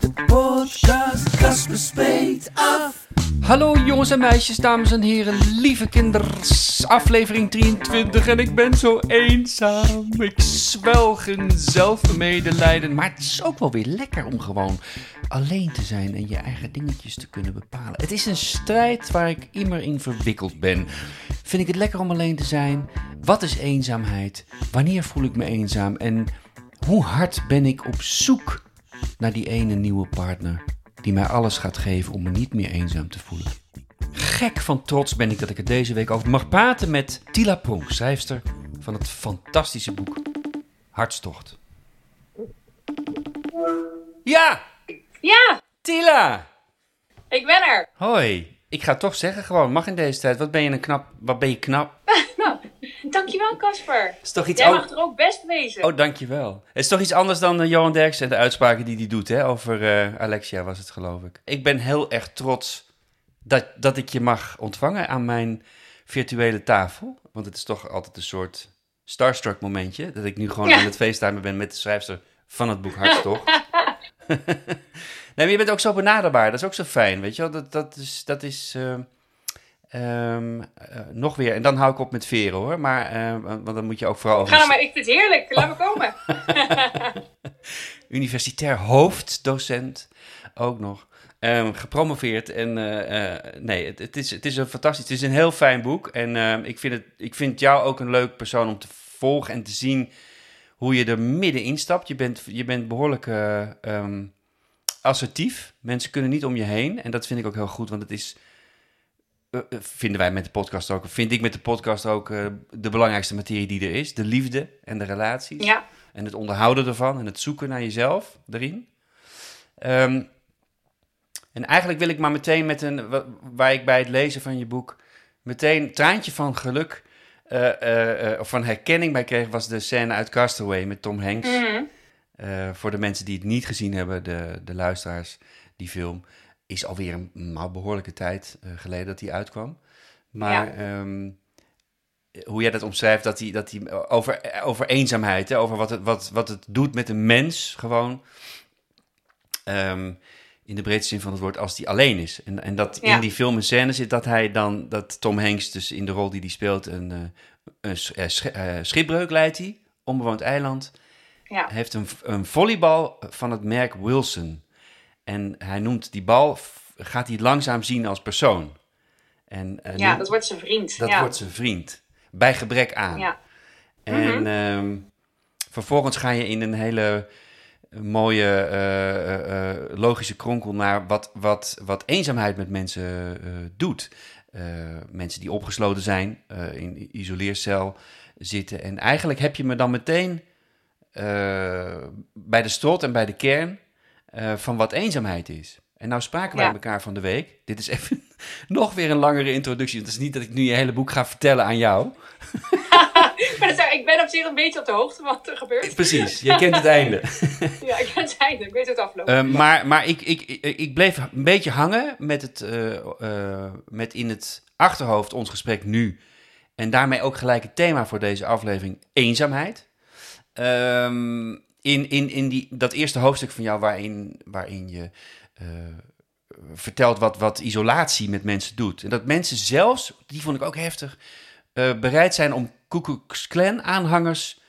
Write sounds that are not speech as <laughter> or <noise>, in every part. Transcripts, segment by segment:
De podcast, Speet af. Hallo jongens en meisjes, dames en heren, lieve kinders. Aflevering 23 en ik ben zo eenzaam. Ik zwelg in zelfmedelijden. Maar het is ook wel weer lekker om gewoon alleen te zijn en je eigen dingetjes te kunnen bepalen. Het is een strijd waar ik immer in verwikkeld ben. Vind ik het lekker om alleen te zijn? Wat is eenzaamheid? Wanneer voel ik me eenzaam? En hoe hard ben ik op zoek naar die ene nieuwe partner die mij alles gaat geven om me niet meer eenzaam te voelen? Gek van trots ben ik dat ik er deze week over mag praten met Tila Pronk, schrijfster van het fantastische boek Hartstocht. Ja, Ja, Tila! ik ben er. Hoi. Ik ga toch zeggen gewoon, mag in deze tijd. Wat ben je een knap, wat ben je knap? Dankjewel Casper. Is toch iets Jij mag er ook best wezen. Oh, dankjewel. Het is toch iets anders dan eh, Johan Derks en de uitspraken die hij doet, hè? Over eh, Alexia was het, geloof ik. Ik ben heel erg trots dat, dat ik je mag ontvangen aan mijn virtuele tafel. Want het is toch altijd een soort starstruck momentje. Dat ik nu gewoon Ja. aan het facetimen ben met de schrijfster van het boek Hartstocht. <laughs> nee, maar je bent ook zo benaderbaar. Dat is ook zo fijn, weet je wel. Dat, dat is... Dat is eh, ehm, eh, nog weer, en dan hou ik op met veren hoor, maar eh, want dan moet je ook vooral over Ga nou maar, ik vind het heerlijk. Laat me komen. <laughs> universitair hoofddocent ook nog. Ehm, gepromoveerd en eh, nee, het, het, is, het is een fantastisch, het is een heel fijn boek. En ehm, ik, vind het, ik vind jou ook een leuk persoon om te volgen en te zien hoe je er middenin stapt. Je bent, je bent behoorlijk assertief. Mensen kunnen niet om je heen en dat vind ik ook heel goed, want het is... eh, eh, vinden wij met de podcast ook, vind ik met de podcast ook eh, de belangrijkste materie die er is. De liefde en de relaties. Ja, En het onderhouden ervan en het zoeken naar jezelf erin. Ehm, en eigenlijk wil ik maar meteen met een, wa- waar ik bij het lezen van je boek meteen een traantje van geluk of van herkenning bij kreeg, was de scène uit Castaway met Tom Hanks. Mhm. Voor de mensen die het niet gezien hebben, de, de luisteraars, die film is alweer een behoorlijke tijd eh, geleden dat die uitkwam. Maar ehm, hoe jij dat omschrijft, dat die, dat die over, over eenzaamheid, hè, over wat het, wat, wat het doet met een mens, gewoon ehm, in de breedste zin van het woord, als die alleen is. En, en dat Ja. in die film een scène zit dat hij dan, dat Tom Hanks dus in de rol die hij speelt, een, eh, een sch- eh, sch- eh, schipbreuk leidt hij, onbewoond eiland. ja. Heeft een, een volleybal van het merk Wilson. En hij noemt die bal, gaat hij langzaam zien als persoon. En, eh, ja noemt- dat wordt zijn vriend. dat ja. wordt zijn vriend. Bij gebrek aan. Ja. En ehm, vervolgens ga je in een hele mooie, eh, eh, eh, logische kronkel naar wat, wat, wat eenzaamheid met mensen doet. Mensen die opgesloten zijn, in isoleercel zitten. En eigenlijk heb je me dan meteen bij de strot en bij de kern eh, van wat eenzaamheid is. En nou spraken wij Ja. elkaar van de week. Dit is even <laughs> nog weer een langere introductie. Het is niet dat ik nu je hele boek ga vertellen aan jou. <laughs> Maar ik ben op zich een beetje op de hoogte van wat er gebeurt. Precies, jij kent het einde. <laughs> Ja, ik ben het einde. Ik weet het afloopt. Eh, maar maar ik, ik, ik, ik bleef een beetje hangen met, het, eh, eh, met in het achterhoofd ons gesprek nu. En daarmee ook gelijk het thema voor deze aflevering: eenzaamheid. Ehm, in in, in die, dat eerste hoofdstuk van jou, waarin, waarin je eh, vertelt wat, wat isolatie met mensen doet. En dat mensen zelfs, die vond ik ook heftig, eh, bereid zijn om Ku Klan aanhangers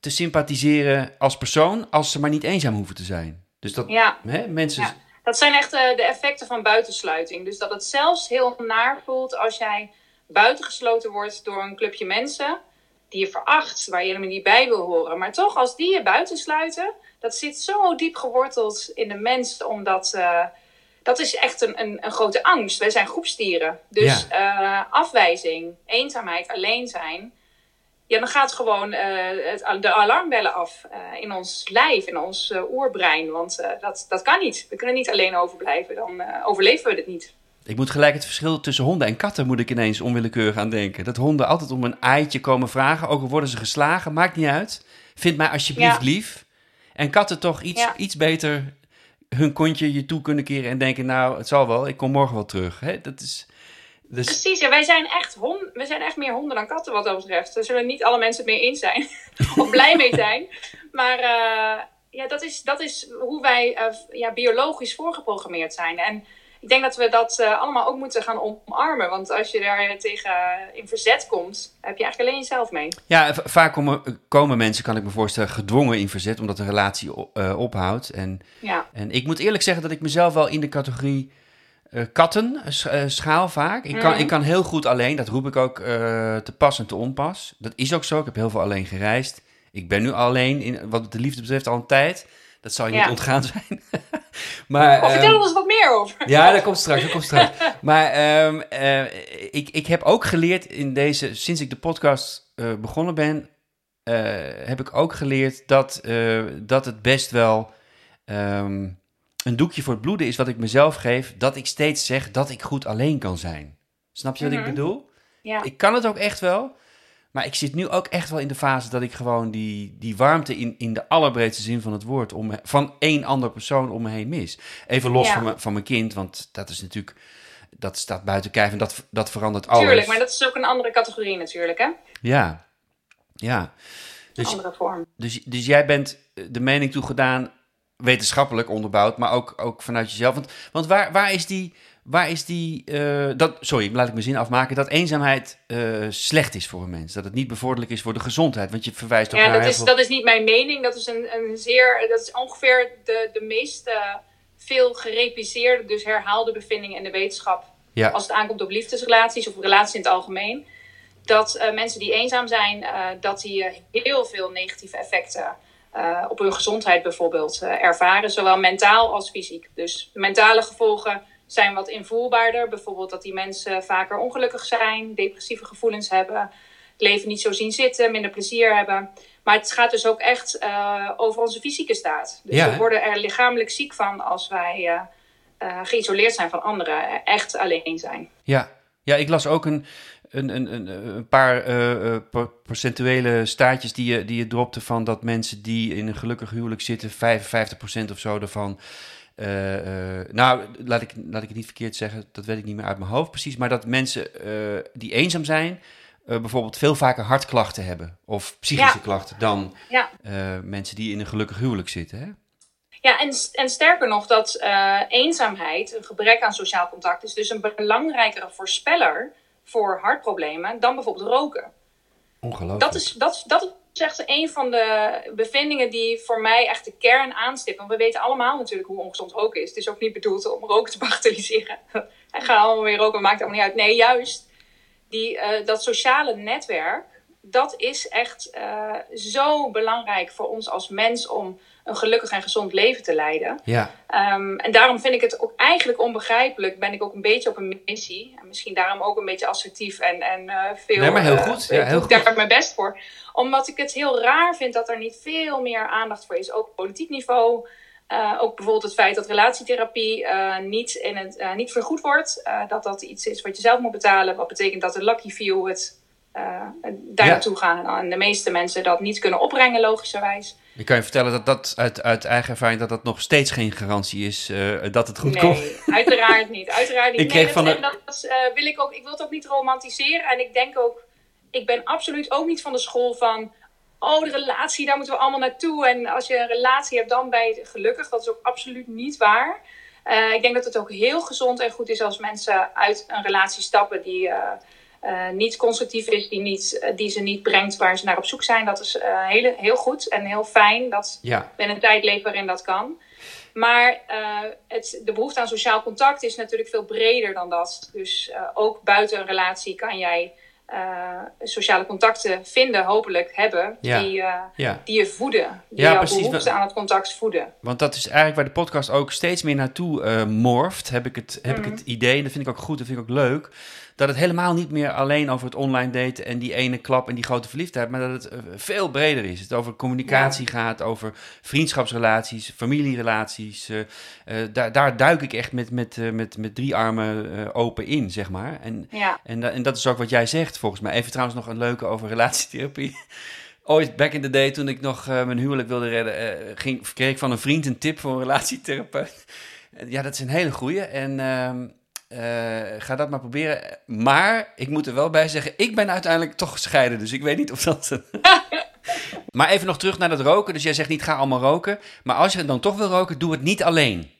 te sympathiseren als persoon, als ze maar niet eenzaam hoeven te zijn. Dus dat ja. hè, mensen. Ja. Dat zijn echt eh, de effecten van buitensluiting. Dus dat het zelfs heel naar voelt als jij buitengesloten wordt door een clubje mensen die je veracht, waar je helemaal niet bij wil horen. Maar toch, als die je buitensluiten, dat zit zo diep geworteld in de mens, omdat eh, dat is echt een, een, een grote angst. Wij zijn groepsdieren. Dus eh, afwijzing, eenzaamheid, alleen zijn. ja, dan gaat gewoon eh, het, de alarmbellen af in ons lijf, in ons oerbrein. Want dat, dat kan niet. We kunnen niet alleen overblijven, dan overleven we het niet. Ik moet gelijk het verschil tussen honden en katten moet ik ineens onwillekeurig aan denken. Dat honden altijd om een eitje komen vragen, ook al worden ze geslagen, maakt niet uit. Vind mij alsjeblieft lief. En katten toch iets, iets beter hun kontje je toe kunnen keren en denken, nou, het zal wel, ik kom morgen wel terug. Hè? Dat is... Dus... Precies, ja, wij zijn echt hond, we zijn echt meer honden dan katten wat dat betreft. Daar zullen niet alle mensen het mee eens zijn <laughs> of blij mee zijn. Maar uh, ja, dat is, dat is hoe wij uh, ja, biologisch voorgeprogrammeerd zijn. En ik denk dat we dat uh, allemaal ook moeten gaan omarmen. Want als je daar tegen in verzet komt, heb je eigenlijk alleen jezelf mee. Ja, vaak komen, komen mensen, kan ik me voorstellen, gedwongen in verzet, omdat de relatie ophoudt. En, ja. en ik moet eerlijk zeggen dat ik mezelf wel in de categorie katten schaal vaak. Ik kan, mm. ik kan heel goed alleen, dat roep ik ook uh, te pas en te onpas. Dat is ook zo, ik heb heel veel alleen gereisd. Ik ben nu alleen, in, wat de liefde betreft, al een tijd. Dat zal je ja. niet ontgaan zijn. <laughs> maar, oh, vertel um, ons wat meer over. Ja, dat komt straks, dat komt straks. <laughs> maar um, ik, ik heb ook geleerd in deze, sinds ik de podcast begonnen ben, heb ik ook geleerd dat, dat het best wel... Um, een doekje voor het bloeden is wat ik mezelf geef, dat ik steeds zeg dat ik goed alleen kan zijn. Snap je wat ik mhm. bedoel? Ja. Ik kan het ook echt wel. Maar ik zit nu ook echt wel in de fase dat ik gewoon die, die warmte in, in de allerbreedste zin van het woord om, van één ander persoon om me heen mis. Even los van, me, van mijn kind, want dat is natuurlijk, dat staat buiten kijf en dat, dat verandert alles. Tuurlijk, maar dat is ook een andere categorie natuurlijk, hè? Ja, ja. Dus, andere vorm. Dus, dus jij bent de mening toegedaan, wetenschappelijk onderbouwd, maar ook, ook vanuit jezelf. Want, want waar, waar is die. Waar is die uh, dat, sorry, laat ik mijn zin afmaken. Dat eenzaamheid uh, slecht is voor een mens. Dat het niet bevorderlijk is voor de gezondheid. Want je verwijst ook ja, naar. Dat is, dat is niet mijn mening. Dat is, een, een zeer, dat is ongeveer de, de meest uh, veel gerepliceerde, dus herhaalde bevindingen in de wetenschap. Ja. Als het aankomt op liefdesrelaties of relaties in het algemeen. Dat mensen die eenzaam zijn, dat die heel veel negatieve effecten op hun gezondheid bijvoorbeeld ervaren, zowel mentaal als fysiek. Dus mentale gevolgen zijn wat invoelbaarder. Bijvoorbeeld dat die mensen vaker ongelukkig zijn, depressieve gevoelens hebben, het leven niet zo zien zitten, minder plezier hebben. Maar het gaat dus ook echt uh, over onze fysieke staat. Dus ja, we worden er lichamelijk ziek van als wij geïsoleerd zijn van anderen, echt alleen zijn. Ja, ja ik las ook een een, een, een, een paar procentuele staartjes die je, die je dropte van dat mensen die in een gelukkig huwelijk zitten, 55% of zo ervan. Uh, nou, laat ik, laat ik het niet verkeerd zeggen, dat weet ik niet meer uit mijn hoofd precies. Maar dat mensen die eenzaam zijn, bijvoorbeeld veel vaker hartklachten hebben of psychische klachten dan ja. mensen die in een gelukkig huwelijk zitten. Hè? Ja, en, en sterker nog, dat eenzaamheid, een gebrek aan sociaal contact, is dus een belangrijkere voorspeller voor hartproblemen dan bijvoorbeeld roken. Ongelooflijk. Dat is, dat, dat is echt een van de bevindingen die voor mij echt de kern aanstippen. Want we weten allemaal natuurlijk hoe ongezond roken is. Het is ook niet bedoeld om roken te <laughs> bagatelliseren. en ga allemaal weer roken, maakt allemaal niet uit. Nee, juist die, uh, dat sociale netwerk, dat is echt uh, zo belangrijk voor ons als mens om een gelukkig en gezond leven te leiden. Ja. Um, en daarom vind ik het ook eigenlijk onbegrijpelijk. Ben ik ook een beetje op een missie. En misschien daarom ook een beetje assertief en, en uh, veel. Nee, maar heel goed. Uh, ja, heel ik daar mijn best voor. Omdat ik het heel raar vind dat er niet veel meer aandacht voor is. Ook op politiek niveau. Uh, ook bijvoorbeeld het feit dat relatietherapie niet, in het, niet vergoed wordt. dat dat iets is wat je zelf moet betalen. Wat betekent dat de Lucky Few het daar naartoe gaan. En de meeste mensen dat niet kunnen opbrengen, logischerwijs. Je kan je vertellen dat dat uit, uit eigen ervaring dat dat nog steeds geen garantie is uh, dat het goed nee, komt. Nee, uiteraard niet. Uiteraard niet. <laughs> Ik kreeg van dat, de... dat uh, wil ik ook. Ik wil het ook niet romantiseren. En ik denk ook, ik ben absoluut ook niet van de school van. Oh, de relatie, daar moeten we allemaal naartoe. En als je een relatie hebt, dan ben je gelukkig. Dat is ook absoluut niet waar. Uh, ik denk dat het ook heel gezond en goed is als mensen uit een relatie stappen die uh, niet constructief is, die, niet, uh, die ze niet brengt waar ze naar op zoek zijn. Dat is uh, heel, heel goed en heel fijn dat ja. een tijd leven waarin dat kan. Maar het, de behoefte aan sociaal contact is natuurlijk veel breder dan dat. Dus ook buiten een relatie kan jij sociale contacten vinden, hopelijk hebben, ja. die, ja. die je voeden. Die jouw precies, behoefte aan het contact voeden. Want dat is eigenlijk waar de podcast ook steeds meer naartoe morft, heb ik het, heb mm. ik het idee. En dat vind ik ook goed, dat vind ik ook leuk dat het helemaal niet meer alleen over het online daten en die ene klap en die grote verliefdheid, maar dat het eh, veel breder is. Het over communicatie gaat, over vriendschapsrelaties, familierelaties. eh, eh, daar, daar duik ik echt met, met, met, met drie armen open in, zeg maar. En, Ja. en, en dat is ook wat jij zegt, volgens mij. Even trouwens nog een leuke over relatietherapie. <laughs> Ooit, back in the day, toen ik nog mijn huwelijk wilde redden, ging, kreeg ik van een vriend een tip voor een relatietherapeut. <laughs> Ja, dat is een hele goeie. En ehm, eh, ga dat maar proberen. Maar ik moet er wel bij zeggen, ik ben uiteindelijk toch gescheiden. Dus ik weet niet of dat... <laughs> maar even nog terug naar dat roken. Dus jij zegt niet, ga allemaal roken. Maar als je het dan toch wil roken, doe het niet alleen.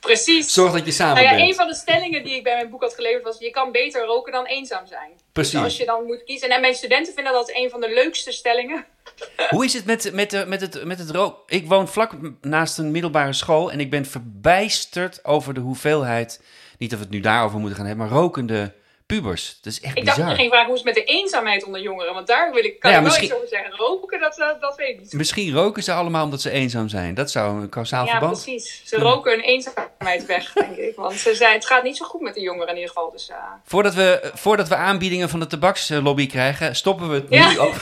Precies. Zorg dat je samen Nou ja, bent. een van de stellingen die ik bij mijn boek had geleverd was: je kan beter roken dan eenzaam zijn. Precies. Dus als je dan moet kiezen. En mijn studenten vinden dat een van de leukste stellingen. <laughs> Hoe is het met, met, de, met, het, met het roken? Ik woon vlak naast een middelbare school en ik ben verbijsterd over de hoeveelheid, niet dat we het nu daarover moeten gaan hebben, maar rokende pubers. Dat is echt Ik dacht bizar. je ging vragen hoe is het met de eenzaamheid onder jongeren. Want daar wil ik, kan Nou ja, ik wel iets over zeggen. Roken, dat, dat weet ik niet. Misschien roken ze allemaal omdat ze eenzaam zijn. Dat zou een kausaal Ja, verband. precies. Ze roken hun eenzaamheid weg, denk ik. Want ze zijn, het gaat niet zo goed met de jongeren in ieder geval. Dus, eh, Voordat we, voordat we aanbiedingen van de tabakslobby krijgen, stoppen we het Ja. nu <laughs> op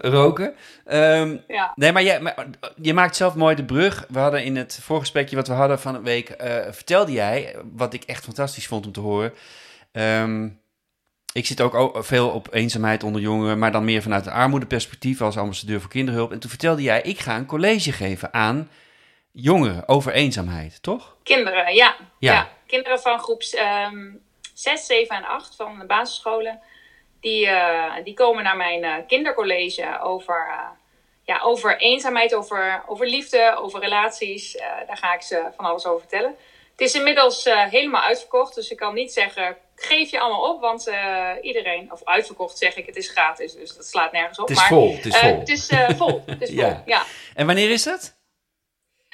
roken. Ehm, ja. Nee, maar je, maar je maakt zelf mooi de brug. We hadden in het voorgesprekje wat we hadden van een week, eh, vertelde jij, wat ik echt fantastisch vond om te horen. Ehm, ik zit ook veel op eenzaamheid onder jongeren, maar dan meer vanuit een armoedeperspectief als ambassadeur voor kinderhulp. En toen vertelde jij, ik ga een college geven aan jongeren over eenzaamheid, toch? Kinderen, ja. Ja. ja. Kinderen van groep ehm 6, 7 en 8 van de basisscholen. Die, eh, die komen naar mijn eh, kindercollege over, eh, ja, over eenzaamheid, over, over liefde, over relaties. Daar ga ik ze van alles over vertellen. Het is inmiddels helemaal uitverkocht, dus ik kan niet zeggen, geef je allemaal op, want eh, iedereen, of uitverkocht zeg ik, het is gratis, dus dat slaat nergens op. Het is maar, vol, het is eh, vol. het is eh, vol, het is <laughs> vol, Ja. ja. En wanneer is dat?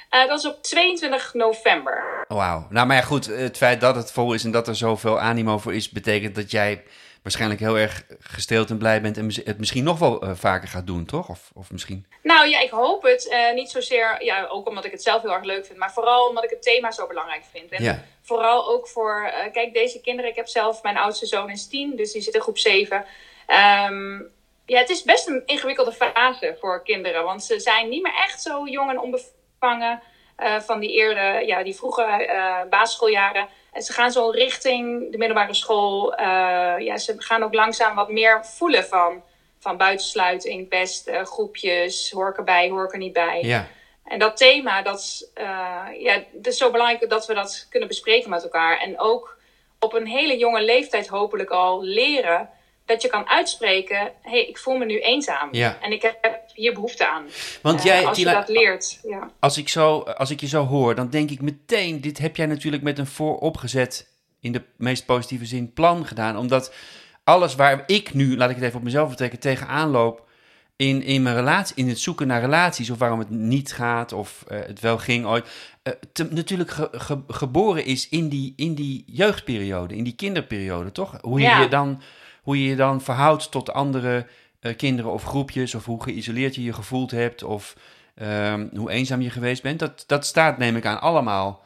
Dat is op 22 november. Wauw. Nou, maar ja, goed, het feit dat het vol is en dat er zoveel animo voor is, betekent dat jij waarschijnlijk heel erg gesteeld en blij bent en het misschien nog wel eh, vaker gaat doen, toch? Of, of misschien... Nou ja, ik hoop het. Eh, niet zozeer, ja, ook omdat ik het zelf heel erg leuk vind, maar vooral omdat ik het thema zo belangrijk vind. En Ja. vooral ook voor, eh, kijk, deze kinderen, ik heb zelf, mijn oudste zoon is tien, dus die zit in groep 7. Ehm, ja, het is best een ingewikkelde fase voor kinderen, want ze zijn niet meer echt zo jong en onbevangen van die eerder, ja, die vroege eh, basisschooljaren. En ze gaan zo richting de middelbare school. eh, ja, ze gaan ook langzaam wat meer voelen van, van buitensluiting, pest, eh, groepjes, hoor ik erbij, hoor ik er niet bij. Ja. En dat thema, dat is, eh, ja, het is zo belangrijk dat we dat kunnen bespreken met elkaar. En ook op een hele jonge leeftijd hopelijk al leren dat je kan uitspreken: hé, hey, ik voel me nu eenzaam. Ja. En ik heb hier behoefte aan. Want Eh, jij, als je dat leert. Ja. als, ik zo, als ik je zo hoor, dan denk ik meteen, dit heb jij natuurlijk met een vooropgezet, in de meest positieve zin, plan gedaan. Omdat alles waar ik nu, laat ik het even op mezelf betrekken, tegenaan loop in, in mijn relatie, in het zoeken naar relaties, of waarom het niet gaat, of eh, het wel ging ooit, eh, te- natuurlijk ge- ge- geboren is in die, in die jeugdperiode, in die kinderperiode, toch? Hoe je, Ja. je, dan, hoe je je dan verhoudt tot andere eh, kinderen of groepjes, of hoe geïsoleerd je je gevoeld hebt, of ehm, hoe eenzaam je geweest bent. Dat, dat staat, neem ik aan, allemaal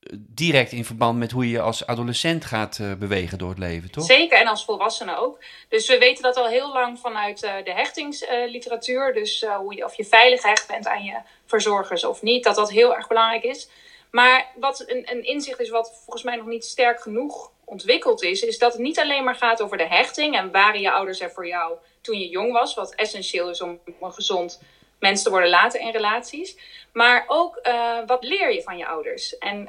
eh, direct in verband met hoe je als adolescent gaat eh, bewegen door het leven, toch? Zeker, en als volwassene ook. Dus we weten dat al heel lang vanuit de hechtingsliteratuur. dus hoe je, of je veilig gehecht bent aan je verzorgers of niet. Dat dat heel erg belangrijk is. Maar wat een, een inzicht is wat volgens mij nog niet sterk genoeg ontwikkeld is. Is dat het niet alleen maar gaat over de hechting. En waren je ouders er voor jou toen je jong was. Wat essentieel is om een gezond mens te worden later in relaties. Maar ook eh, wat leer je van je ouders? En,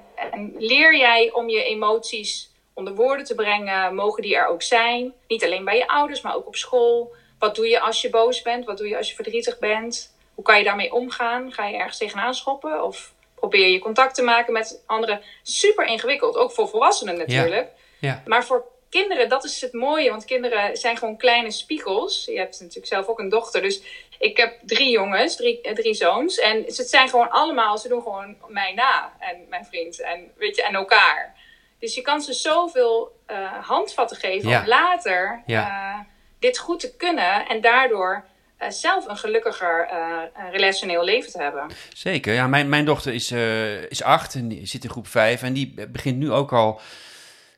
leer jij om je emoties onder woorden te brengen? Mogen die er ook zijn? Niet alleen bij je ouders, maar ook op school. Wat doe je als je boos bent? Wat doe je als je verdrietig bent? Hoe kan je daarmee omgaan? Ga je ergens tegenaan schoppen? Of probeer je contact te maken met anderen? Super ingewikkeld, ook voor volwassenen natuurlijk. Ja. Maar voor kinderen, dat is het mooie. Want kinderen zijn gewoon kleine spiegels. Je hebt natuurlijk zelf ook een dochter. Dus ik heb drie jongens, drie, eh, drie zoons. En ze zijn gewoon allemaal, ze doen gewoon mij na. En mijn vriend. En, weet je, en elkaar. Dus je kan ze zoveel eh, handvatten geven Ja. om later Ja. eh, dit goed te kunnen. En daardoor eh, zelf een gelukkiger eh, relationeel leven te hebben. Zeker. Ja, mijn, mijn dochter is, eh, is acht en die zit in groep vijf. En die begint nu ook al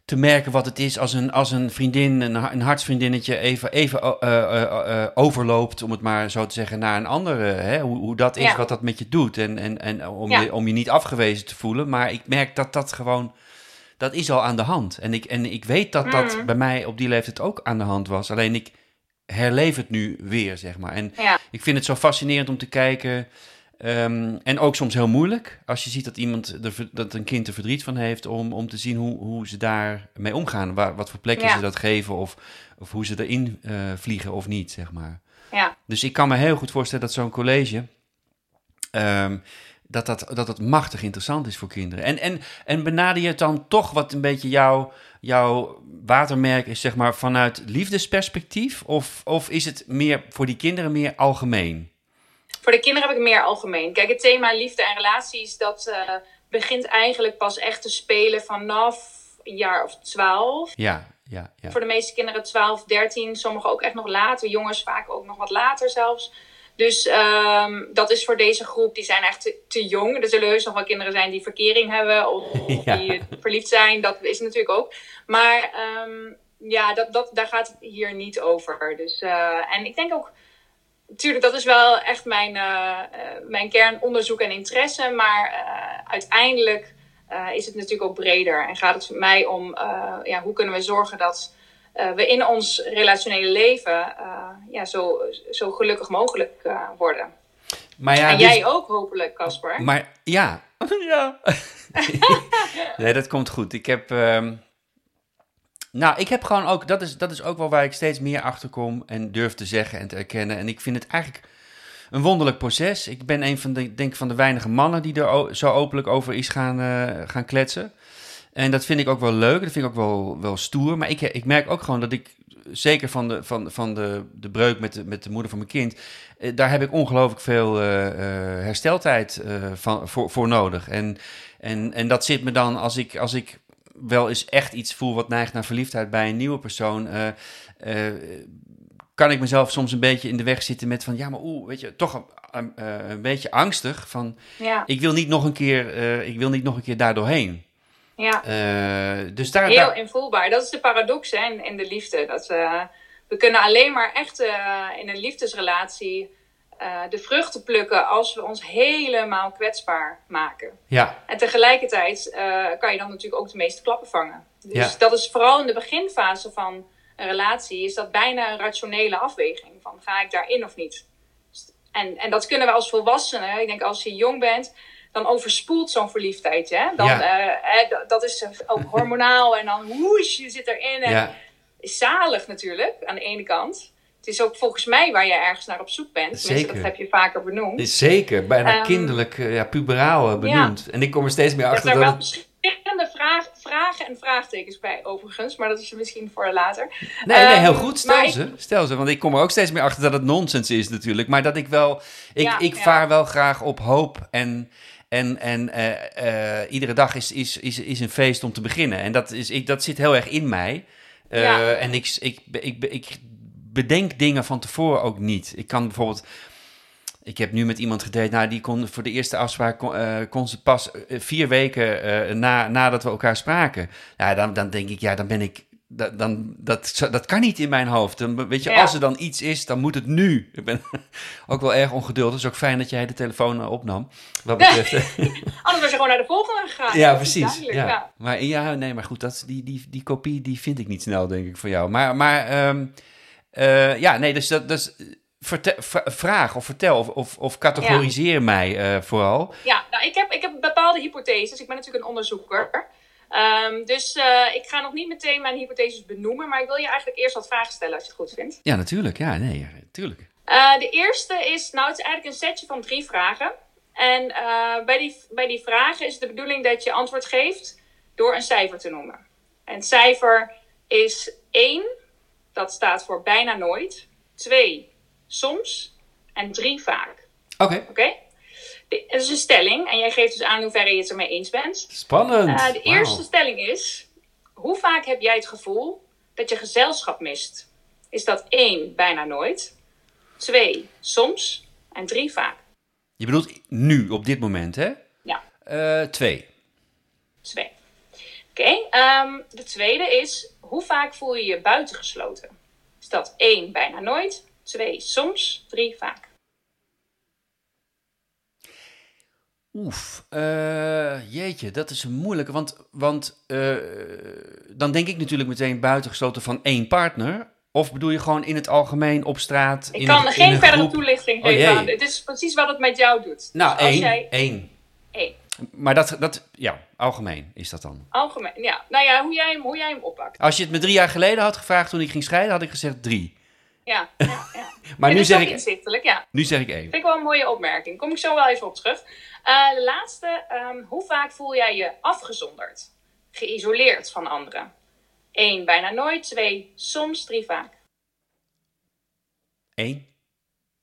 te merken wat het is als een, als een vriendin, een, een hartsvriendinnetje, even, even overloopt, om het maar zo te zeggen, naar een andere. Hè? Hoe, hoe dat is, Ja. wat dat met je doet. En, en, en om, Ja. je, om je niet afgewezen te voelen. Maar ik merk dat dat gewoon. Dat is al aan de hand. En ik, en ik weet dat dat Mm. bij mij op die leeftijd ook aan de hand was. Alleen ik herleef het nu weer, zeg maar. En Ja. ik vind het zo fascinerend om te kijken. ehm, en ook soms heel moeilijk. Als je ziet dat iemand er, dat een kind er verdriet van heeft. Om, om te zien hoe, hoe ze daarmee omgaan. Waar, wat voor plekje Ja. ze dat geven. Of, of hoe ze erin eh, vliegen of niet, zeg maar. Ja. Dus ik kan me heel goed voorstellen dat zo'n college. ehm, dat, dat, dat het machtig interessant is voor kinderen. En, en, en benader je het dan toch wat een beetje jouw, jouw watermerk is, zeg maar, vanuit liefdesperspectief? Of, of is het meer voor die kinderen meer algemeen? Voor de kinderen heb ik meer algemeen. Kijk, het thema liefde en relaties, dat eh, begint eigenlijk pas echt te spelen vanaf een jaar of twaalf. Ja, ja, ja. Voor de meeste kinderen 12, 13, sommigen ook echt nog later. Jongens vaak ook nog wat later zelfs. Dus ehm, dat is voor deze groep, die zijn echt te, te jong. Er zullen heus nog wel kinderen zijn die verkering hebben <laughs> of Ja. die verliefd zijn. Dat is natuurlijk ook. Maar ehm, ja, dat, dat, daar gaat het hier niet over. Dus, eh, en ik denk ook, natuurlijk, dat is wel echt mijn, eh, eh, mijn kernonderzoek en interesse. Maar uiteindelijk is het natuurlijk ook breder. En gaat het voor mij om, ja, hoe kunnen we zorgen dat eh, we in ons relationele leven eh, ja, zo, zo gelukkig mogelijk eh, worden. Maar ja, en dus- jij ook hopelijk, Casper. Maar ja. <laughs> <laughs> ja. nee, dat komt goed. Ik heb. ehm, nou, ik heb gewoon ook. Dat is, dat is ook wel waar ik steeds meer achter kom. En durf te zeggen en te erkennen. En ik vind het eigenlijk een wonderlijk proces. Ik ben een van de, denk van de weinige mannen die er zo openlijk over is gaan, eh, gaan kletsen. En dat vind ik ook wel leuk. Dat vind ik ook wel, wel stoer. Maar ik, ik merk ook gewoon dat ik. Zeker van de, van, van de, de breuk met de, met de moeder van mijn kind. eh, Daar heb ik ongelooflijk veel eh, hersteltijd van, voor, voor nodig. En, en, en dat zit me dan als ik, als ik wel eens echt iets voel wat neigt naar verliefdheid bij een nieuwe persoon. kan ik mezelf soms een beetje in de weg zitten met van ja, maar oeh, weet je, toch een, een beetje angstig van Ja, ik wil niet nog een keer, ik wil niet nog een keer daar doorheen. Ja. Eh, dus daar, heel daar- invoelbaar. Dat is de paradox hè, in, in de liefde. Dat, we kunnen alleen maar echt eh, in een liefdesrelatie eh, de vruchten plukken als we ons helemaal kwetsbaar maken. ja, En tegelijkertijd kan je dan natuurlijk ook de meeste klappen vangen. Dus Ja. dat is vooral in de beginfase van een relatie, is dat bijna een rationele afweging van ga ik daarin of niet. En, en dat kunnen we als volwassenen, ik denk als je jong bent, dan overspoelt zo'n verliefdheid. Hè? Dan, Ja. eh, dat- is ook hormonaal en dan woesh, je zit erin. En ja, is zalig natuurlijk, aan de ene kant. Het is ook volgens mij waar je ergens naar op zoek bent. Zeker. dat heb je vaker benoemd. zeker, bijna Ehm, kinderlijk, eh, ja, puberaal benoemd. En ik kom er steeds meer achter dat wel verschillende vraag, vragen en vraagtekens bij overigens, maar dat is misschien voor later. Nee, nee, heel Ehm, goed, stel ik- ze, stel ze. Want ik kom er ook steeds meer achter dat het nonsens is natuurlijk. Maar dat ik wel, ik, Ja, ik ja. vaar wel graag op hoop en... En, en eh, eh, iedere dag is, is, is, is een feest om te beginnen. En dat, is, ik, dat zit heel erg in mij. Eh, Ja. En ik, ik, ik, ik bedenk dingen van tevoren ook niet. Ik kan bijvoorbeeld... Ik heb nu met iemand gedate, nou, die kon voor de eerste afspraak kon, kon ze pas vier weken na, nadat we elkaar spraken. Ja, dan, dan denk ik, ja, dan ben ik. Dat, dan, dat, dat kan niet in mijn hoofd. Dan, weet je, Ja. als er dan iets is, dan moet het nu. Ik ben <laughs> ook wel erg ongeduldig. Het is ook fijn dat jij de telefoon eh, opnam. Wat <laughs> betreft. Anders was je gewoon naar de volgende gegaan. Ja, precies. Ja. ja. Maar ja, nee, maar goed, dat, die, die, die kopie die vind ik niet snel, denk ik, van jou. Maar, maar ehm, eh, ja, nee, dus dat dus, vertel, v- vraag of vertel of, of, of categoriseer mij eh, vooral. Ja, nou, ik, heb, ik heb bepaalde hypotheses. Ik ben natuurlijk een onderzoeker. Ehm, dus eh, ik ga nog niet meteen mijn hypotheses benoemen, maar ik wil je eigenlijk eerst wat vragen stellen als je het goed vindt. Ja, natuurlijk. Ja, nee, natuurlijk. Eh, de eerste is, nou, het is eigenlijk een setje van drie vragen. En eh, bij, die, bij die vragen is de bedoeling dat je antwoord geeft door een cijfer te noemen. En het cijfer is 1, dat staat voor bijna nooit. 2, soms. En 3, vaak. Oké. Oké? Het is een stelling en jij geeft dus aan in hoeverre je het ermee eens bent. Spannend. Eh, de eerste stelling is: hoe vaak heb jij het gevoel dat je gezelschap mist? Is dat één, bijna nooit, twee, soms en drie, vaak? Je bedoelt nu, op dit moment, hè? Ja, Eh, twee. twee. Oké, ehm, de tweede is, hoe vaak voel je je buitengesloten? Is dat één, bijna nooit, twee, soms, drie, vaak? Oef, eh, jeetje, dat is een moeilijke. Want, want eh, dan denk ik natuurlijk meteen buitengesloten van één partner. Of bedoel je gewoon in het algemeen op straat? Ik in kan een- geen in verdere groep? toelichting Oh, geven aan. Het is precies wat het met jou doet. Nou, Dus één. jij één. één. Maar dat, dat, ja, algemeen is dat dan. Algemeen, ja. Nou ja, hoe jij hem, hoe jij hem oppakt. Als je het me drie jaar geleden had gevraagd toen ik ging scheiden, had ik gezegd drie. Ja, ja, ja. <laughs> Maar nu zeg, ik, inzichtelijk, ja. nu zeg ik één. Vind ik wel een mooie opmerking. Kom ik zo wel even op terug. Eh, de laatste. ehm, hoe vaak voel jij je afgezonderd? Geïsoleerd van anderen? Eén, bijna nooit. Twee, soms. Drie, vaak.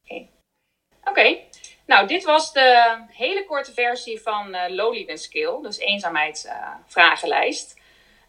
Eén. Oké. Nou, dit was de hele korte versie van eh Loneliness Skill. Dus eenzaamheidsvragenlijst.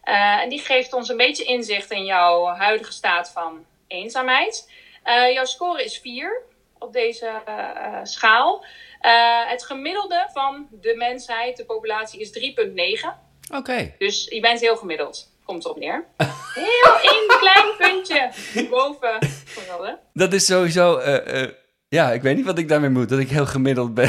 Eh, en die geeft ons een beetje inzicht in jouw huidige staat van eenzaamheid. Eh, jouw score is 4 op deze eh, eh, schaal. Eh, het gemiddelde van de mensheid, de populatie, is 3,9. Oké. Dus je bent heel gemiddeld. Komt erop neer. <laughs> Heel één klein puntje boven gemiddelde. Dat is sowieso, eh, eh, ja, ik weet niet wat ik daarmee moet. Dat ik heel gemiddeld ben.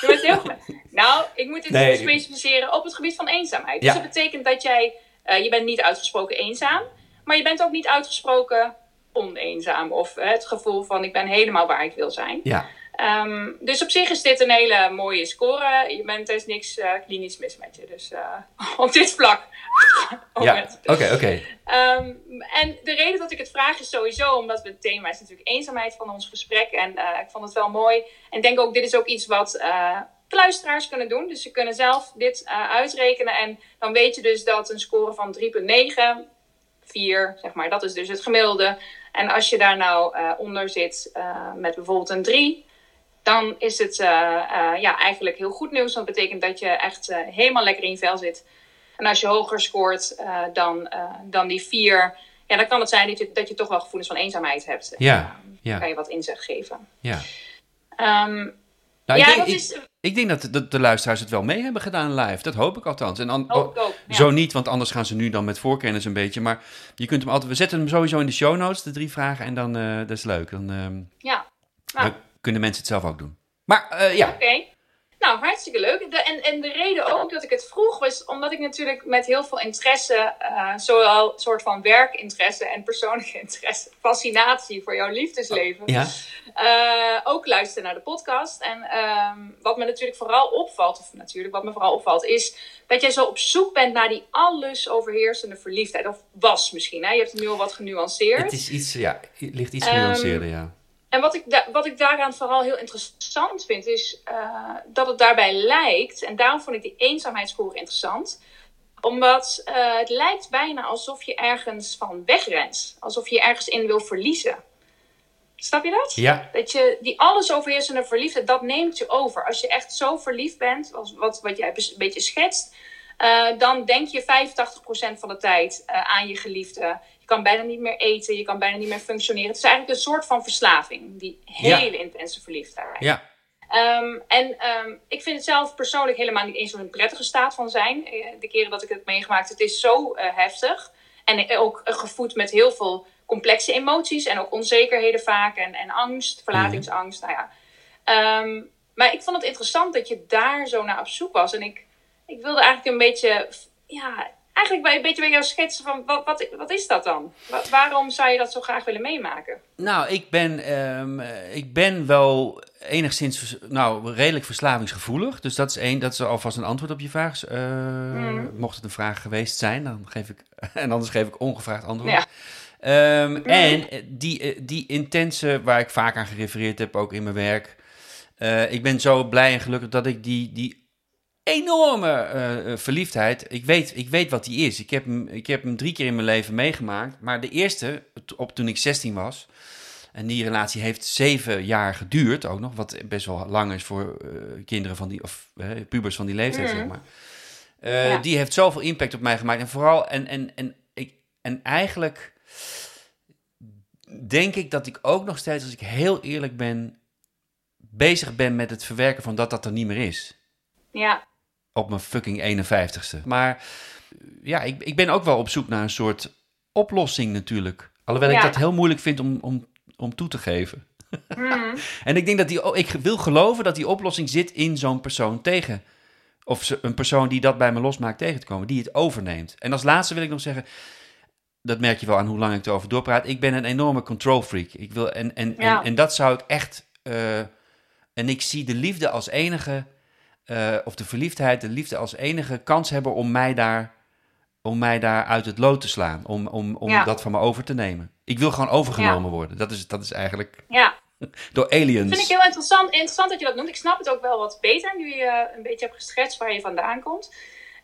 Je bent heel gemiddeld. <laughs> Nou, ik moet dit Nee. even specificeren op het gebied van eenzaamheid. Dus Ja. dat betekent dat jij, eh, je bent niet uitgesproken eenzaam, maar je bent ook niet uitgesproken oneenzaam. Of het gevoel van ik ben helemaal waar ik wil zijn. Ja. Ehm, dus op zich is dit een hele mooie score. Je bent, er is niks eh, klinisch mis met je. Dus eh, <laughs> op dit vlak. <laughs> Ja, oké, oké. Ehm, en de reden dat ik het vraag is sowieso omdat we het thema is natuurlijk eenzaamheid van ons gesprek. En eh, ik vond het wel mooi. En ik denk ook, dit is ook iets wat de luisteraars kunnen doen. Dus ze kunnen zelf dit uitrekenen. En dan weet je dus dat een score van 3,9, 4, zeg maar, dat is dus het gemiddelde. En als je daar nou eh, onder zit eh, met bijvoorbeeld een 3, dan is het eh, ja, eigenlijk heel goed nieuws. Want dat betekent dat je echt helemaal lekker in je vel zit. En als je hoger scoort dan, dan die 4, ja, dan kan het zijn dat je, dat je toch wel gevoelens van eenzaamheid hebt. Ja, Kan ja, je wat inzicht geven. ja. Nou, ja, ik, denk, dat ik, is ik denk dat, dat de luisteraars het wel mee hebben gedaan live. Dat hoop ik althans. En an- ook, ook. Ja. Zo niet, want anders gaan ze nu dan met voorkennis een beetje. Maar je kunt hem altijd. We zetten hem sowieso in de show notes, de drie vragen. En dan, eh, dat is leuk. Dan, ehm, Ja, nou, dan kunnen mensen het zelf ook doen. Maar eh, ja, Oké. Nou, hartstikke leuk. De, en, en de reden ook dat ik het vroeg was omdat ik natuurlijk met heel veel interesse, eh, zowel soort van werkinteresse en persoonlijke <laughs> interesse, fascinatie voor jouw liefdesleven, ja. eh, ook luister naar de podcast. En ehm, wat me natuurlijk vooral opvalt, of natuurlijk wat me vooral opvalt, is dat jij zo op zoek bent naar die alles overheersende verliefdheid. Of was misschien, hè? je hebt het nu al wat genuanceerd. Het is iets, ja, het ligt iets Ehm, genuanceerder, ja. En wat ik, da- wat ik daaraan vooral heel interessant vind, is eh, dat het daarbij lijkt, en daarom vond ik die eenzaamheidsscore interessant, omdat eh, het lijkt bijna alsof je ergens van wegrent. Alsof je ergens in wil verliezen. Snap je dat? Ja, Dat je die alles overheersende verliefdheid, dat neemt je over. Als je echt zo verliefd bent, als wat, wat jij een beetje schetst, eh, dan denk je 85% van de tijd aan je geliefde. Je kan bijna niet meer eten, je kan bijna niet meer functioneren. Het is eigenlijk een soort van verslaving, die Ja. hele intense verliefdheid. ja, Ehm, en ehm, ik vind het zelf persoonlijk helemaal niet eens zo'n prettige staat van zijn. Eh, De keren dat ik het meegemaakt, het is zo eh, heftig. En eh, ook gevoed met heel veel complexe emoties en ook onzekerheden vaak. En, en angst, verlatingsangst. Nou ja. Ehm, maar ik vond het interessant dat je daar zo naar op zoek was. En ik, ik wilde eigenlijk een beetje, ja, eigenlijk bij, een beetje bij jou schetsen van wat, wat, wat is dat dan? Wa- waarom zou je dat zo graag willen meemaken? Nou, ik ben, ehm, eh, ik ben wel enigszins, nou, redelijk verslavingsgevoelig. Dus dat is één, dat is alvast een antwoord op je vraag. Eh, Mocht het een vraag geweest zijn, dan geef ik, <laughs> en anders geef ik ongevraagd antwoord. Ja. Ehm, En eh, die, die intense, waar ik vaak aan gerefereerd heb, ook in mijn werk. ik ben zo blij en gelukkig dat ik die, die enorme eh, eh, verliefdheid, ik weet, ik weet wat die is. Ik heb, hem, ik heb hem drie keer in mijn leven meegemaakt. Maar de eerste, op toen ik 16 was, en die relatie heeft zeven jaar geduurd ook nog, wat best wel lang is voor eh, kinderen van die, of pubers van die leeftijd, Mhm. zeg maar. Ja. Die heeft zoveel impact op mij gemaakt. En vooral, en, en, en, ik, en eigenlijk denk ik dat ik ook nog steeds, als ik heel eerlijk ben, bezig ben met het verwerken van dat dat er niet meer is. Ja, op mijn fucking 51ste. Maar ja, ik, ik ben ook wel op zoek naar een soort oplossing natuurlijk. Alhoewel ik dat heel moeilijk vind om, om, om toe te geven. Hmm. <laughs> En ik denk dat die, ik wil geloven dat die oplossing zit in zo'n persoon tegen. Of een persoon die dat bij me losmaakt tegen te komen, die het overneemt. En als laatste wil ik nog zeggen, dat merk je wel aan hoe lang ik erover doorpraat. Ik ben een enorme control freak. Ik wil, en, en, Ja. en, en dat zou ik echt. eh, en ik zie de liefde als enige, eh, of de verliefdheid, de liefde als enige kans hebben om mij daar, om mij daar uit het lood te slaan. Om, om, om Ja. dat van me over te nemen. Ik wil gewoon overgenomen worden. Dat is, dat is eigenlijk Ja, <laughs> door aliens. vind ik heel interessant, interessant dat je dat noemt. Ik snap het ook wel wat beter nu je een beetje hebt geschetst waar je vandaan komt.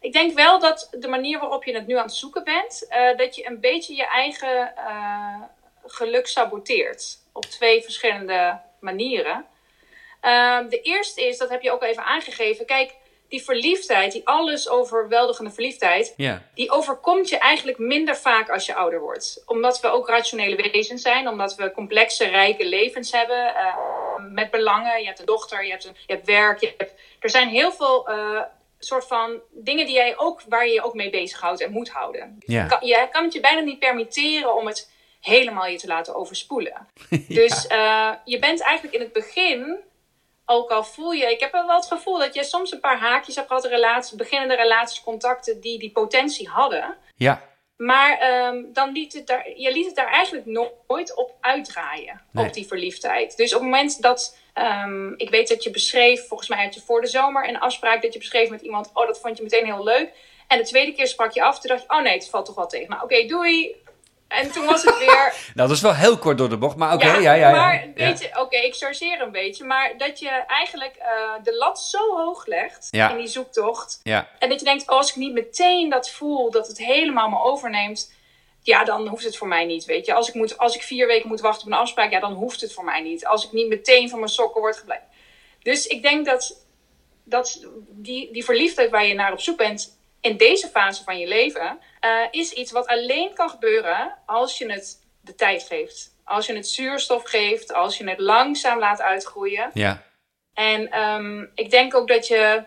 Ik denk wel dat de manier waarop je het nu aan het zoeken bent, eh, dat je een beetje je eigen eh, geluk saboteert. Op twee verschillende manieren. Ehm, de eerste is, dat heb je ook al even aangegeven. Kijk, die verliefdheid, die alles overweldigende verliefdheid, Ja, die overkomt je eigenlijk minder vaak als je ouder wordt. Omdat we ook rationele wezens zijn, omdat we complexe, rijke levens hebben eh, met belangen. Je hebt een dochter, je hebt, een, je hebt werk. Je hebt, er zijn heel veel eh, soort van dingen die jij ook, waar je je ook mee bezighoudt en moet houden. Kan, je kan het je bijna niet permitteren om het helemaal je te laten overspoelen. <laughs> Dus eh, je bent eigenlijk in het begin, ook al voel je, ik heb wel het gevoel dat je soms een paar haakjes hebt gehad, relaties, beginnende relaties, contacten die die potentie hadden. ja. Maar ehm, dan liet het daar, je liet het daar eigenlijk nooit op uitdraaien, Nee. op die verliefdheid. Dus op het moment dat, ehm, ik weet dat je beschreef, volgens mij had je voor de zomer een afspraak dat je beschreef met iemand, oh dat vond je meteen heel leuk. En de tweede keer sprak je af, toen dacht je, oh nee, het valt toch wel tegen. Nou oké, doei. En toen was het weer, <laughs> Nou, dat is wel heel kort door de bocht, maar oké, ja, ja, ja. maar weet je, oké, ik chargeer een beetje, maar dat je eigenlijk eh, de lat zo hoog legt in die zoektocht. Ja, En dat je denkt, oh, als ik niet meteen dat voel, dat het helemaal me overneemt, ja, dan hoeft het voor mij niet, weet je. Als ik, moet, als ik vier weken moet wachten op een afspraak, ja, dan hoeft het voor mij niet. Als ik niet meteen van mijn sokken word gebleven. Dus ik denk dat, dat die, die verliefdheid waar je naar op zoek bent in deze fase van je leven, eh, is iets wat alleen kan gebeuren als je het de tijd geeft. Als je het zuurstof geeft, als je het langzaam laat uitgroeien. ja, En ehm, ik denk ook dat je.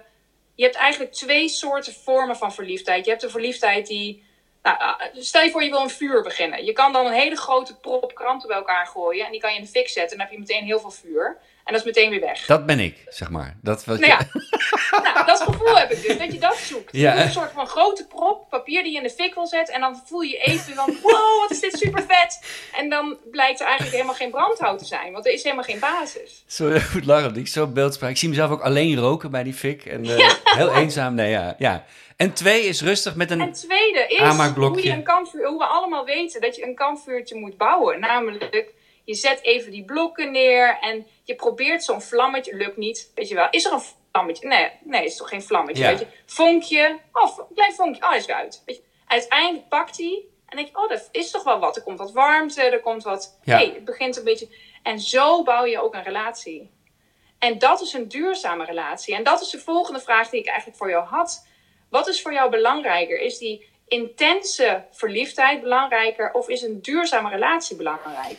Je hebt eigenlijk twee soorten vormen van verliefdheid. Je hebt de verliefdheid die. Nou, ah, stel je voor je wil een vuur beginnen. Je kan dan een hele grote prop kranten bij elkaar gooien. En die kan je in de fik zetten. En dan heb je meteen heel veel vuur. En dat is meteen weer weg. dat ben ik, zeg maar. Dat wat Nou ja, <laughs> <laughs> nou, dat gevoel heb ik dus. Dat je dat zoekt. Ja. Een soort van grote prop papier die je in de fik wil zetten. En dan voel je even van, <laughs> wow, wat is dit super vet. En dan blijkt er eigenlijk helemaal geen brandhout te zijn. Want er is helemaal geen basis. Zo goed lachen, ik zo beeldspraak. Ik zie mezelf ook alleen roken bij die fik. En eh, heel eenzaam, nee, ja, ja. En twee is rustig met En een... tweede is hoe, je een kampvuur, hoe we allemaal weten dat je een kampvuurtje moet bouwen. Namelijk, je zet even die blokken neer en je probeert zo'n vlammetje. Lukt niet, weet je wel. Is er een vlammetje? Nee, nee is toch geen vlammetje, Ja. weet je. Vonkje, oh, een klein vonkje, oh, is weer uit. Weet je. Uiteindelijk pakt hij en denk je, oh, dat is toch wel wat. Er komt wat warmte, er komt wat... Ja. hey, het begint een beetje... En zo bouw je ook een relatie. En dat is een duurzame relatie. En dat is de volgende vraag die ik eigenlijk voor jou had. Wat is voor jou belangrijker? Is die intense verliefdheid belangrijker of is een duurzame relatie belangrijk?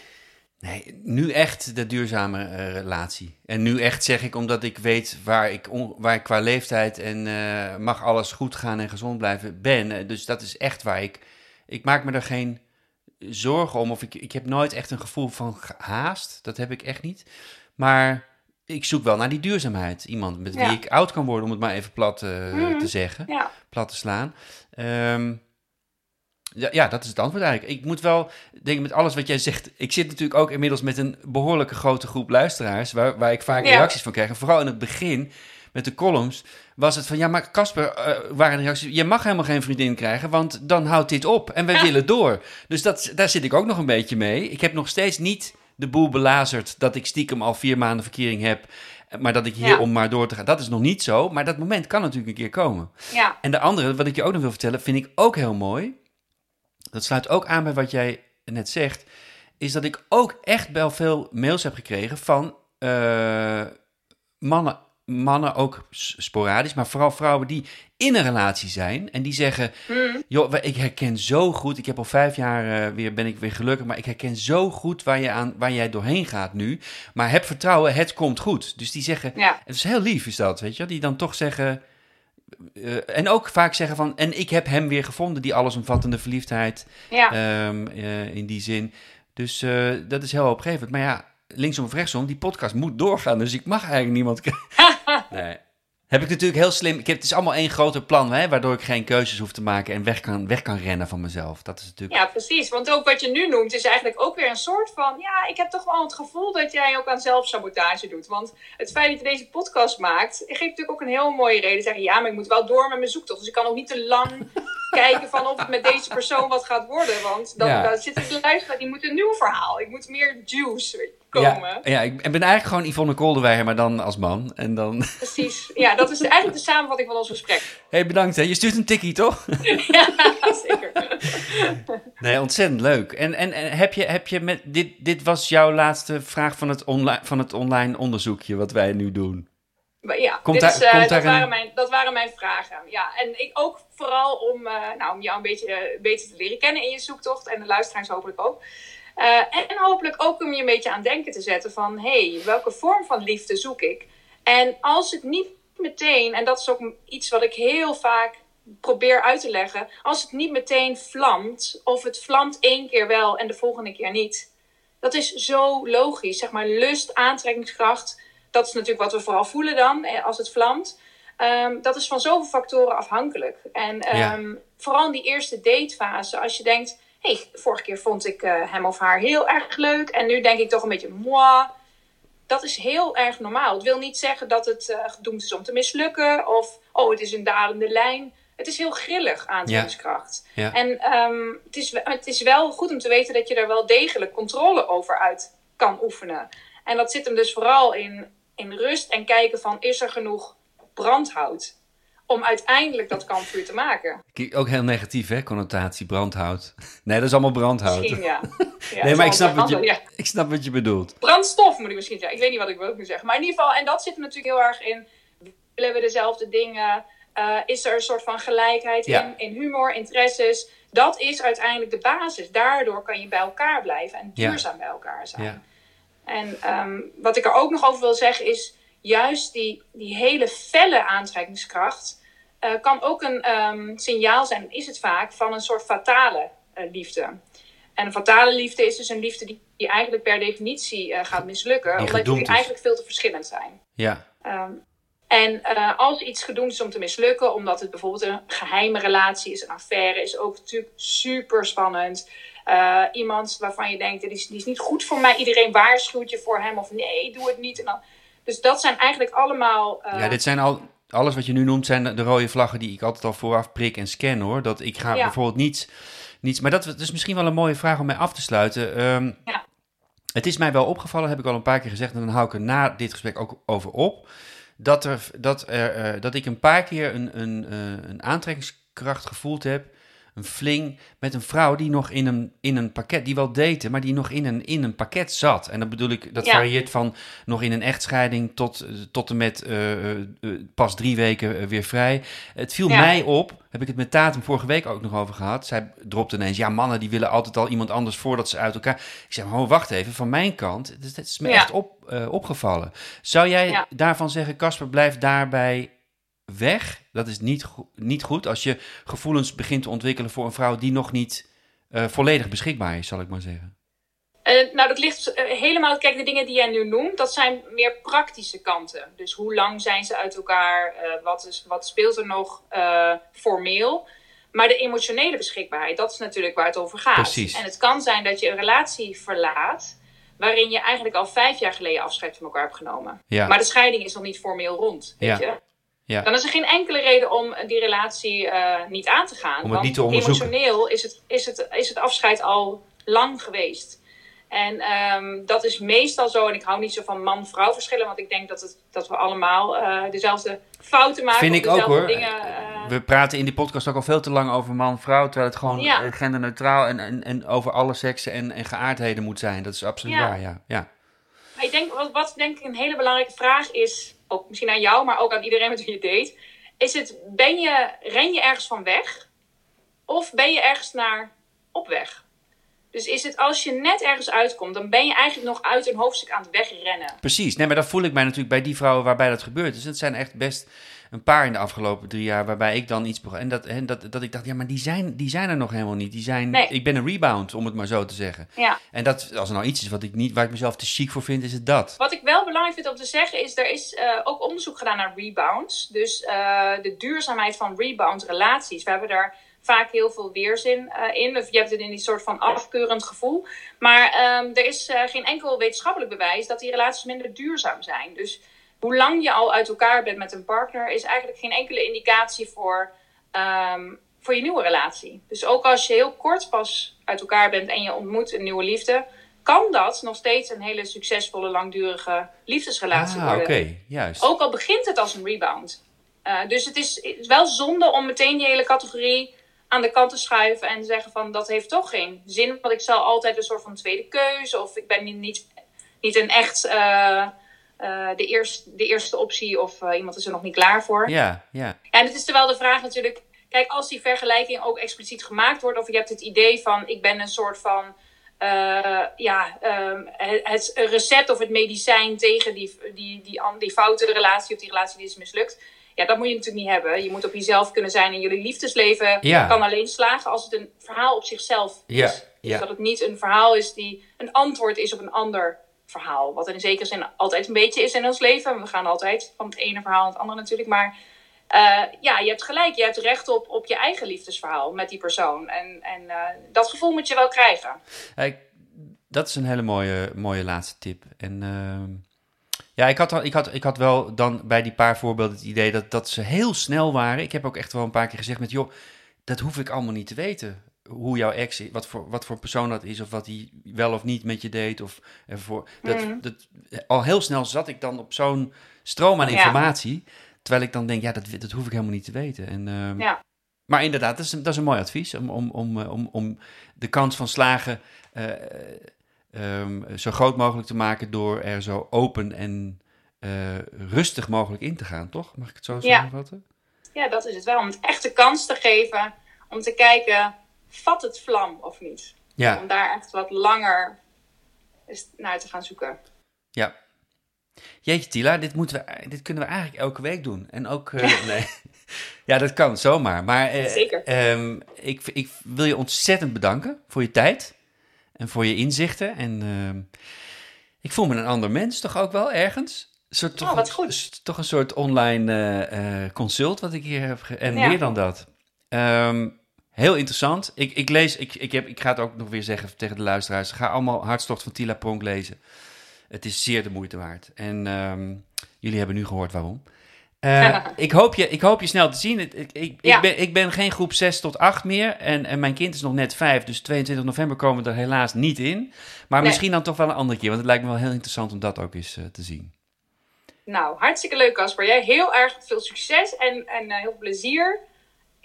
Nee, nu echt de duurzame eh, relatie. En nu echt zeg ik, omdat ik weet waar ik, on- waar ik qua leeftijd en eh, mag alles goed gaan en gezond blijven ben. Eh, Dus dat is echt waar ik... Ik maak me er geen zorgen om. Of ik, ik heb nooit echt een gevoel van haast. Dat heb ik echt niet. Maar ik zoek wel naar die duurzaamheid. Iemand met wie ik oud kan worden, om het maar even plat Mhm. te zeggen. Ja, plat te slaan. Ehm, ja, ja, dat is het antwoord eigenlijk. Ik moet wel denken met alles wat jij zegt. Ik zit natuurlijk ook inmiddels met een behoorlijke grote groep luisteraars. Waar, waar ik vaak Ja. reacties van krijg. En vooral in het begin met de columns was het van... Ja, maar Casper, eh, waren de reacties... Je mag helemaal geen vriendin krijgen, want dan houdt dit op. En wij willen door. Dus dat, daar zit ik ook nog een beetje mee. Ik heb nog steeds niet de boel belazerd... dat ik stiekem al vier maanden verkering heb... Maar dat ik hier Ja. om maar door te gaan, dat is nog niet zo. Maar dat moment kan natuurlijk een keer komen. ja, En de andere, wat ik je ook nog wil vertellen, vind ik ook heel mooi. Dat sluit ook aan bij wat jij net zegt. Is dat ik ook echt wel veel mails heb gekregen van eh, mannen. Mannen ook sporadisch, maar vooral vrouwen die in een relatie zijn. En die zeggen, joh, we- ik herken zo goed. Ik heb al vijf jaar eh, weer, ben ik weer gelukkig. Maar ik herken zo goed waar, je aan, waar jij doorheen gaat nu. Maar heb vertrouwen, het komt goed. Dus die zeggen, ja. het is heel lief is dat, weet je. Die dan toch zeggen, eh, en ook vaak zeggen van, en ik heb hem weer gevonden, die allesomvattende verliefdheid Ja, ehm, eh, in die zin. Dus eh, dat is heel opgevend. Maar ja, linksom of rechtsom, die podcast moet doorgaan, dus ik mag eigenlijk niemand... <laughs> nee. Heb ik natuurlijk heel slim... Ik heb, het is allemaal één groter plan, hè, waardoor ik geen keuzes hoef te maken en weg kan, weg kan rennen van mezelf. Dat is natuurlijk... ja, precies. Want ook wat je nu noemt is eigenlijk ook weer een soort van... Ja, ik heb toch wel het gevoel dat jij ook aan zelfsabotage doet. Want het feit dat je deze podcast maakt... geeft natuurlijk ook een heel mooie reden. Zeggen, ja, maar ik moet wel door met mijn zoektocht. Dus ik kan ook niet te lang kijken van of het met deze persoon wat gaat worden. Want dan, Ja. dan zit de luisteraar, die moet een nieuw verhaal. Ik moet meer juice Ja, komen. ja, ik ben eigenlijk gewoon Yvonne Kolderweijer, maar dan als man. En dan... Precies. Ja, dat is eigenlijk de samenvatting van ons gesprek. hey, bedankt hè. Je stuurt een tikkie, toch? <laughs> ja, zeker. Nee, ontzettend leuk. En, en, en heb je, heb je met... Dit, dit was jouw laatste vraag van het, online, van het online onderzoekje wat wij nu doen. Maar ja, Komt dit daar- is, eh, komt dat, een- waren mijn, dat waren mijn vragen. Ja, en ik ook vooral om, eh, nou, om jou een beetje eh, beter te leren kennen in je zoektocht. En de luisteraars hopelijk ook. En hopelijk ook om je een beetje aan het denken te zetten van... hé, hey, welke vorm van liefde zoek ik? En als het niet meteen, en dat is ook iets wat ik heel vaak probeer uit te leggen... als het niet meteen vlamt, of het vlamt één keer wel en de volgende keer niet... dat is zo logisch. Zeg maar lust, aantrekkingskracht dat is natuurlijk wat we vooral voelen dan, eh, als het vlamt. Ehm, dat is van zoveel factoren afhankelijk. En ehm, vooral in die eerste datefase, als je denkt... hey, vorige keer vond ik eh, hem of haar heel erg leuk... en nu denk ik toch een beetje moi... Dat is heel erg normaal. Het wil niet zeggen dat het eh, gedoemd is om te mislukken... of, oh, het is een dalende lijn. Het is heel grillig, aantrekkingskracht. Ja. En ehm, het, is, het is wel goed om te weten dat je daar wel degelijk controle over uit kan oefenen. En dat zit hem dus vooral in, in rust en kijken van is er genoeg brandhout om uiteindelijk dat kampvuur te maken. Ook heel negatief, hè? Connotatie, brandhout. <laughs> Nee, dat is allemaal brandhout. Misschien ja. <laughs> ja nee, maar ik snap, wat je, ja. ik snap wat je bedoelt. Brandstof moet ik misschien zeggen. Ik weet niet wat ik wil nu zeggen. Maar in ieder geval, en dat zit er natuurlijk heel erg in. Willen we dezelfde dingen? Eh, is er een soort van gelijkheid Ja. in, in humor, interesses? Dat is uiteindelijk de basis. Daardoor kan je bij elkaar blijven en duurzaam bij elkaar zijn. En ehm, wat ik er ook nog over wil zeggen is, juist die, die hele felle aantrekkingskracht eh, kan ook een ehm, signaal zijn, is het vaak, van een soort fatale eh, liefde. En een fatale liefde is dus een liefde die, die eigenlijk per definitie eh, gaat mislukken, omdat jullie eigenlijk veel te verschillend zijn. Ja, Ehm, en als iets gedoemd is om te mislukken, omdat het bijvoorbeeld een geheime relatie is, een affaire, is ook natuurlijk super spannend. Eh, iemand waarvan je denkt, die is, die is niet goed voor mij. Iedereen waarschuwt je voor hem of nee, doe het niet. En dan, dus dat zijn eigenlijk allemaal... eh, ja dit zijn al... Alles wat je nu noemt zijn de rode vlaggen die ik altijd al vooraf prik en scan, hoor. Dat ik ga Ja. bijvoorbeeld niets... niets maar dat is misschien wel een mooie vraag om mij af te sluiten. Ehm, Ja. Het is mij wel opgevallen, heb ik al een paar keer gezegd... en dan hou ik er na dit gesprek ook over op... dat, er, dat, er, eh, dat ik een paar keer een, een, een aantrekkingskracht gevoeld heb... een fling met een vrouw die nog in een, in een pakket... die wel date, maar die nog in een, in een pakket zat. En dan bedoel ik, dat Ja. varieert van nog in een echtscheiding... tot, eh, tot en met eh, eh, pas drie weken weer vrij. Het viel Ja. mij op, heb ik het met Tatum vorige week ook nog over gehad. Zij dropte ineens, ja mannen die willen altijd al iemand anders voordat ze uit elkaar... Ik zeg, oh, wacht even, van mijn kant, het is, het is me Ja. echt op, opgevallen. Zou jij daarvan zeggen, Casper, blijf daarbij weg? Dat is niet, go- niet goed als je gevoelens begint te ontwikkelen voor een vrouw die nog niet eh, volledig beschikbaar is, zal ik maar zeggen. Nou, dat ligt eh, helemaal. Kijk, de dingen die jij nu noemt, dat zijn meer praktische kanten. Dus hoe lang zijn ze uit elkaar? Eh, wat, is, wat speelt er nog formeel? Maar de emotionele beschikbaarheid, dat is natuurlijk waar het over gaat. Precies. En het kan zijn dat je een relatie verlaat. waarin je eigenlijk al vijf jaar geleden afscheid van elkaar hebt genomen. Ja. Maar de scheiding is nog niet formeel rond. Weet Ja. je? Ja. Dan is er geen enkele reden om die relatie eh, niet aan te gaan. Om het want niet te onderzoeken. Emotioneel is het, is, het, is het afscheid al lang geweest. En ehm, dat is meestal zo. En ik hou niet zo van man-vrouw verschillen. Want ik denk dat, het, dat we allemaal eh, dezelfde fouten maken. Vind ik ook hoor. Dingen, eh, We praten in die podcast ook al veel te lang over man-vrouw, terwijl het gewoon Ja. genderneutraal en, en, en over alle seksen en, en geaardheden moet zijn. Dat is absoluut Ja. waar, ja. ja. Maar ik denk, wat, wat denk ik een hele belangrijke vraag is, ook misschien aan jou, maar ook aan iedereen met wie je date, is het, ben je, ren je ergens van weg? Of ben je ergens naar op weg? Dus is het als je net ergens uitkomt, dan ben je eigenlijk nog uit een hoofdstuk aan het wegrennen. Precies. Nee, maar dat voel ik mij natuurlijk bij die vrouwen waarbij dat gebeurt. Dus het zijn echt best een paar in de afgelopen drie jaar waarbij ik dan iets begon. En dat, en dat, dat ik dacht, ja, maar die zijn, die zijn er nog helemaal niet. Die zijn, Nee. Ik ben een rebound, om het maar zo te zeggen. Ja. En dat, als er nou iets is wat ik niet, waar ik mezelf te chic voor vind, is het dat. Wat ik wel belangrijk vind om te zeggen is, er is eh, ook onderzoek gedaan naar rebounds. Dus eh, de duurzaamheid van rebound relaties. We hebben daar vaak heel veel weerzin eh, in. Of je hebt het in die soort van afkeurend gevoel. Maar ehm, er is geen enkel wetenschappelijk bewijs dat die relaties minder duurzaam zijn. Dus hoe lang je al uit elkaar bent met een partner, is eigenlijk geen enkele indicatie voor, ehm, voor je nieuwe relatie. Dus ook als je heel kort pas uit elkaar bent en je ontmoet een nieuwe liefde, kan dat nog steeds een hele succesvolle, langdurige liefdesrelatie Ah, oké, worden. juist. Ook al begint het als een rebound. Eh, dus het is, wel zonde om meteen die hele categorie aan de kant te schuiven en te zeggen van dat heeft toch geen zin. Want ik zal altijd een soort van tweede keuze of ik ben niet, niet een echt eh, eh, de, eerste, de eerste optie of eh, iemand is er nog niet klaar voor. Ja, ja. Ja, en het is terwijl de vraag natuurlijk, kijk, als die vergelijking ook expliciet gemaakt wordt, of je hebt het idee van ik ben een soort van eh, ja, ehm, het, het recept of het medicijn tegen die, die, die, die foute relatie of die relatie die is mislukt. Ja, dat moet je natuurlijk niet hebben. Je moet op jezelf kunnen zijn en jullie liefdesleven Ja. kan alleen slagen als het een verhaal op zichzelf Ja, is. Dus ja. dat het niet een verhaal is die een antwoord is op een ander verhaal. Wat in zekere zin altijd een beetje is in ons leven. We gaan altijd van het ene verhaal naar het andere natuurlijk. Maar eh, ja, je hebt gelijk. Je hebt recht op, op je eigen liefdesverhaal met die persoon. En, en eh, dat gevoel moet je wel krijgen. Kijk, dat is een hele mooie, mooie laatste tip. En ehm, ja, ik had, ik, had, ik had wel dan bij die paar voorbeelden het idee dat, dat ze heel snel waren. Ik heb ook echt wel een paar keer gezegd met, joh, dat hoef ik allemaal niet te weten. Hoe jouw ex, is, wat voor, wat voor persoon dat is, of wat hij wel of niet met je deed. Of, ervoor. Dat, Mhm. dat, al heel snel zat ik dan op zo'n stroom aan Ja. informatie. Terwijl ik dan denk, ja, dat, dat hoef ik helemaal niet te weten. En, ehm, Ja. Maar inderdaad, dat is, een- dat is een mooi advies om, om, om, eh, om, om de kans van slagen eh, ehm, zo groot mogelijk te maken door er zo open en eh, rustig mogelijk in te gaan, toch? Mag ik het zo Ja. samenvatten? Ja, dat is het wel. Om het echt de kans te geven om te kijken, vat het vlam of niet? Ja, Om daar echt wat langer naar te gaan zoeken. ja. Jeetje, Tila, dit, moeten we, dit kunnen we eigenlijk elke week doen. En ook, eh, nee. <laughs> Ja, dat kan zomaar. Maar eh, Zeker. ehm, ik, ik wil je ontzettend bedanken voor je tijd en voor je inzichten. En ehm, ik voel me een ander mens toch ook wel ergens. Soort, toch, Oh, wat een- goed. toch een soort online eh, consult wat ik hier heb. en Ja. meer dan dat. Ehm, heel interessant. Ik, ik lees, ik, ik, heb, ik ga het ook nog weer zeggen tegen de luisteraars. Ga allemaal Hartstocht van Tila Pronk lezen. Het is zeer de moeite waard. En ehm, jullie hebben nu gehoord waarom. Eh, <laughs> ik, hoop je, ik hoop je snel te zien. Ik, ik, ik, Ja. ben, ik ben geen groep 6 tot 8 meer. En, en mijn kind is nog net 5. Dus 22 november komen we er helaas niet in. Maar Nee. misschien dan toch wel een andere keer. Want het lijkt me wel heel interessant om dat ook eens eh, te zien. Nou, hartstikke leuk Casper. Jij heel erg veel succes en, en eh, heel veel plezier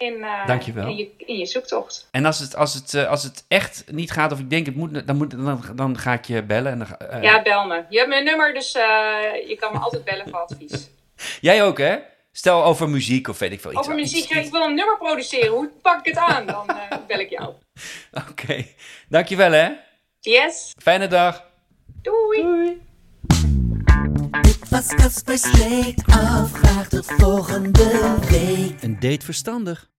in, eh, Dankjewel. in, je, in je zoektocht. En als het, als, het, eh, als het echt niet gaat, of ik denk het moet, dan, moet, dan, dan ga ik je bellen. En dan, eh, Ja, bel me. Je hebt mijn nummer, dus eh, je kan me <laughs> altijd bellen voor advies. Jij ook, hè? Stel over muziek of weet ik veel. iets- Over iets- muziek, ja, ik wil een nummer produceren. Hoe pak ik het aan? Dan eh, bel ik jou. <laughs> Oké. Dankjewel, hè? Yes, Fijne dag. doei. Doei. Dit was Casper's Take Off. Graag tot volgende week. Een date verstandig.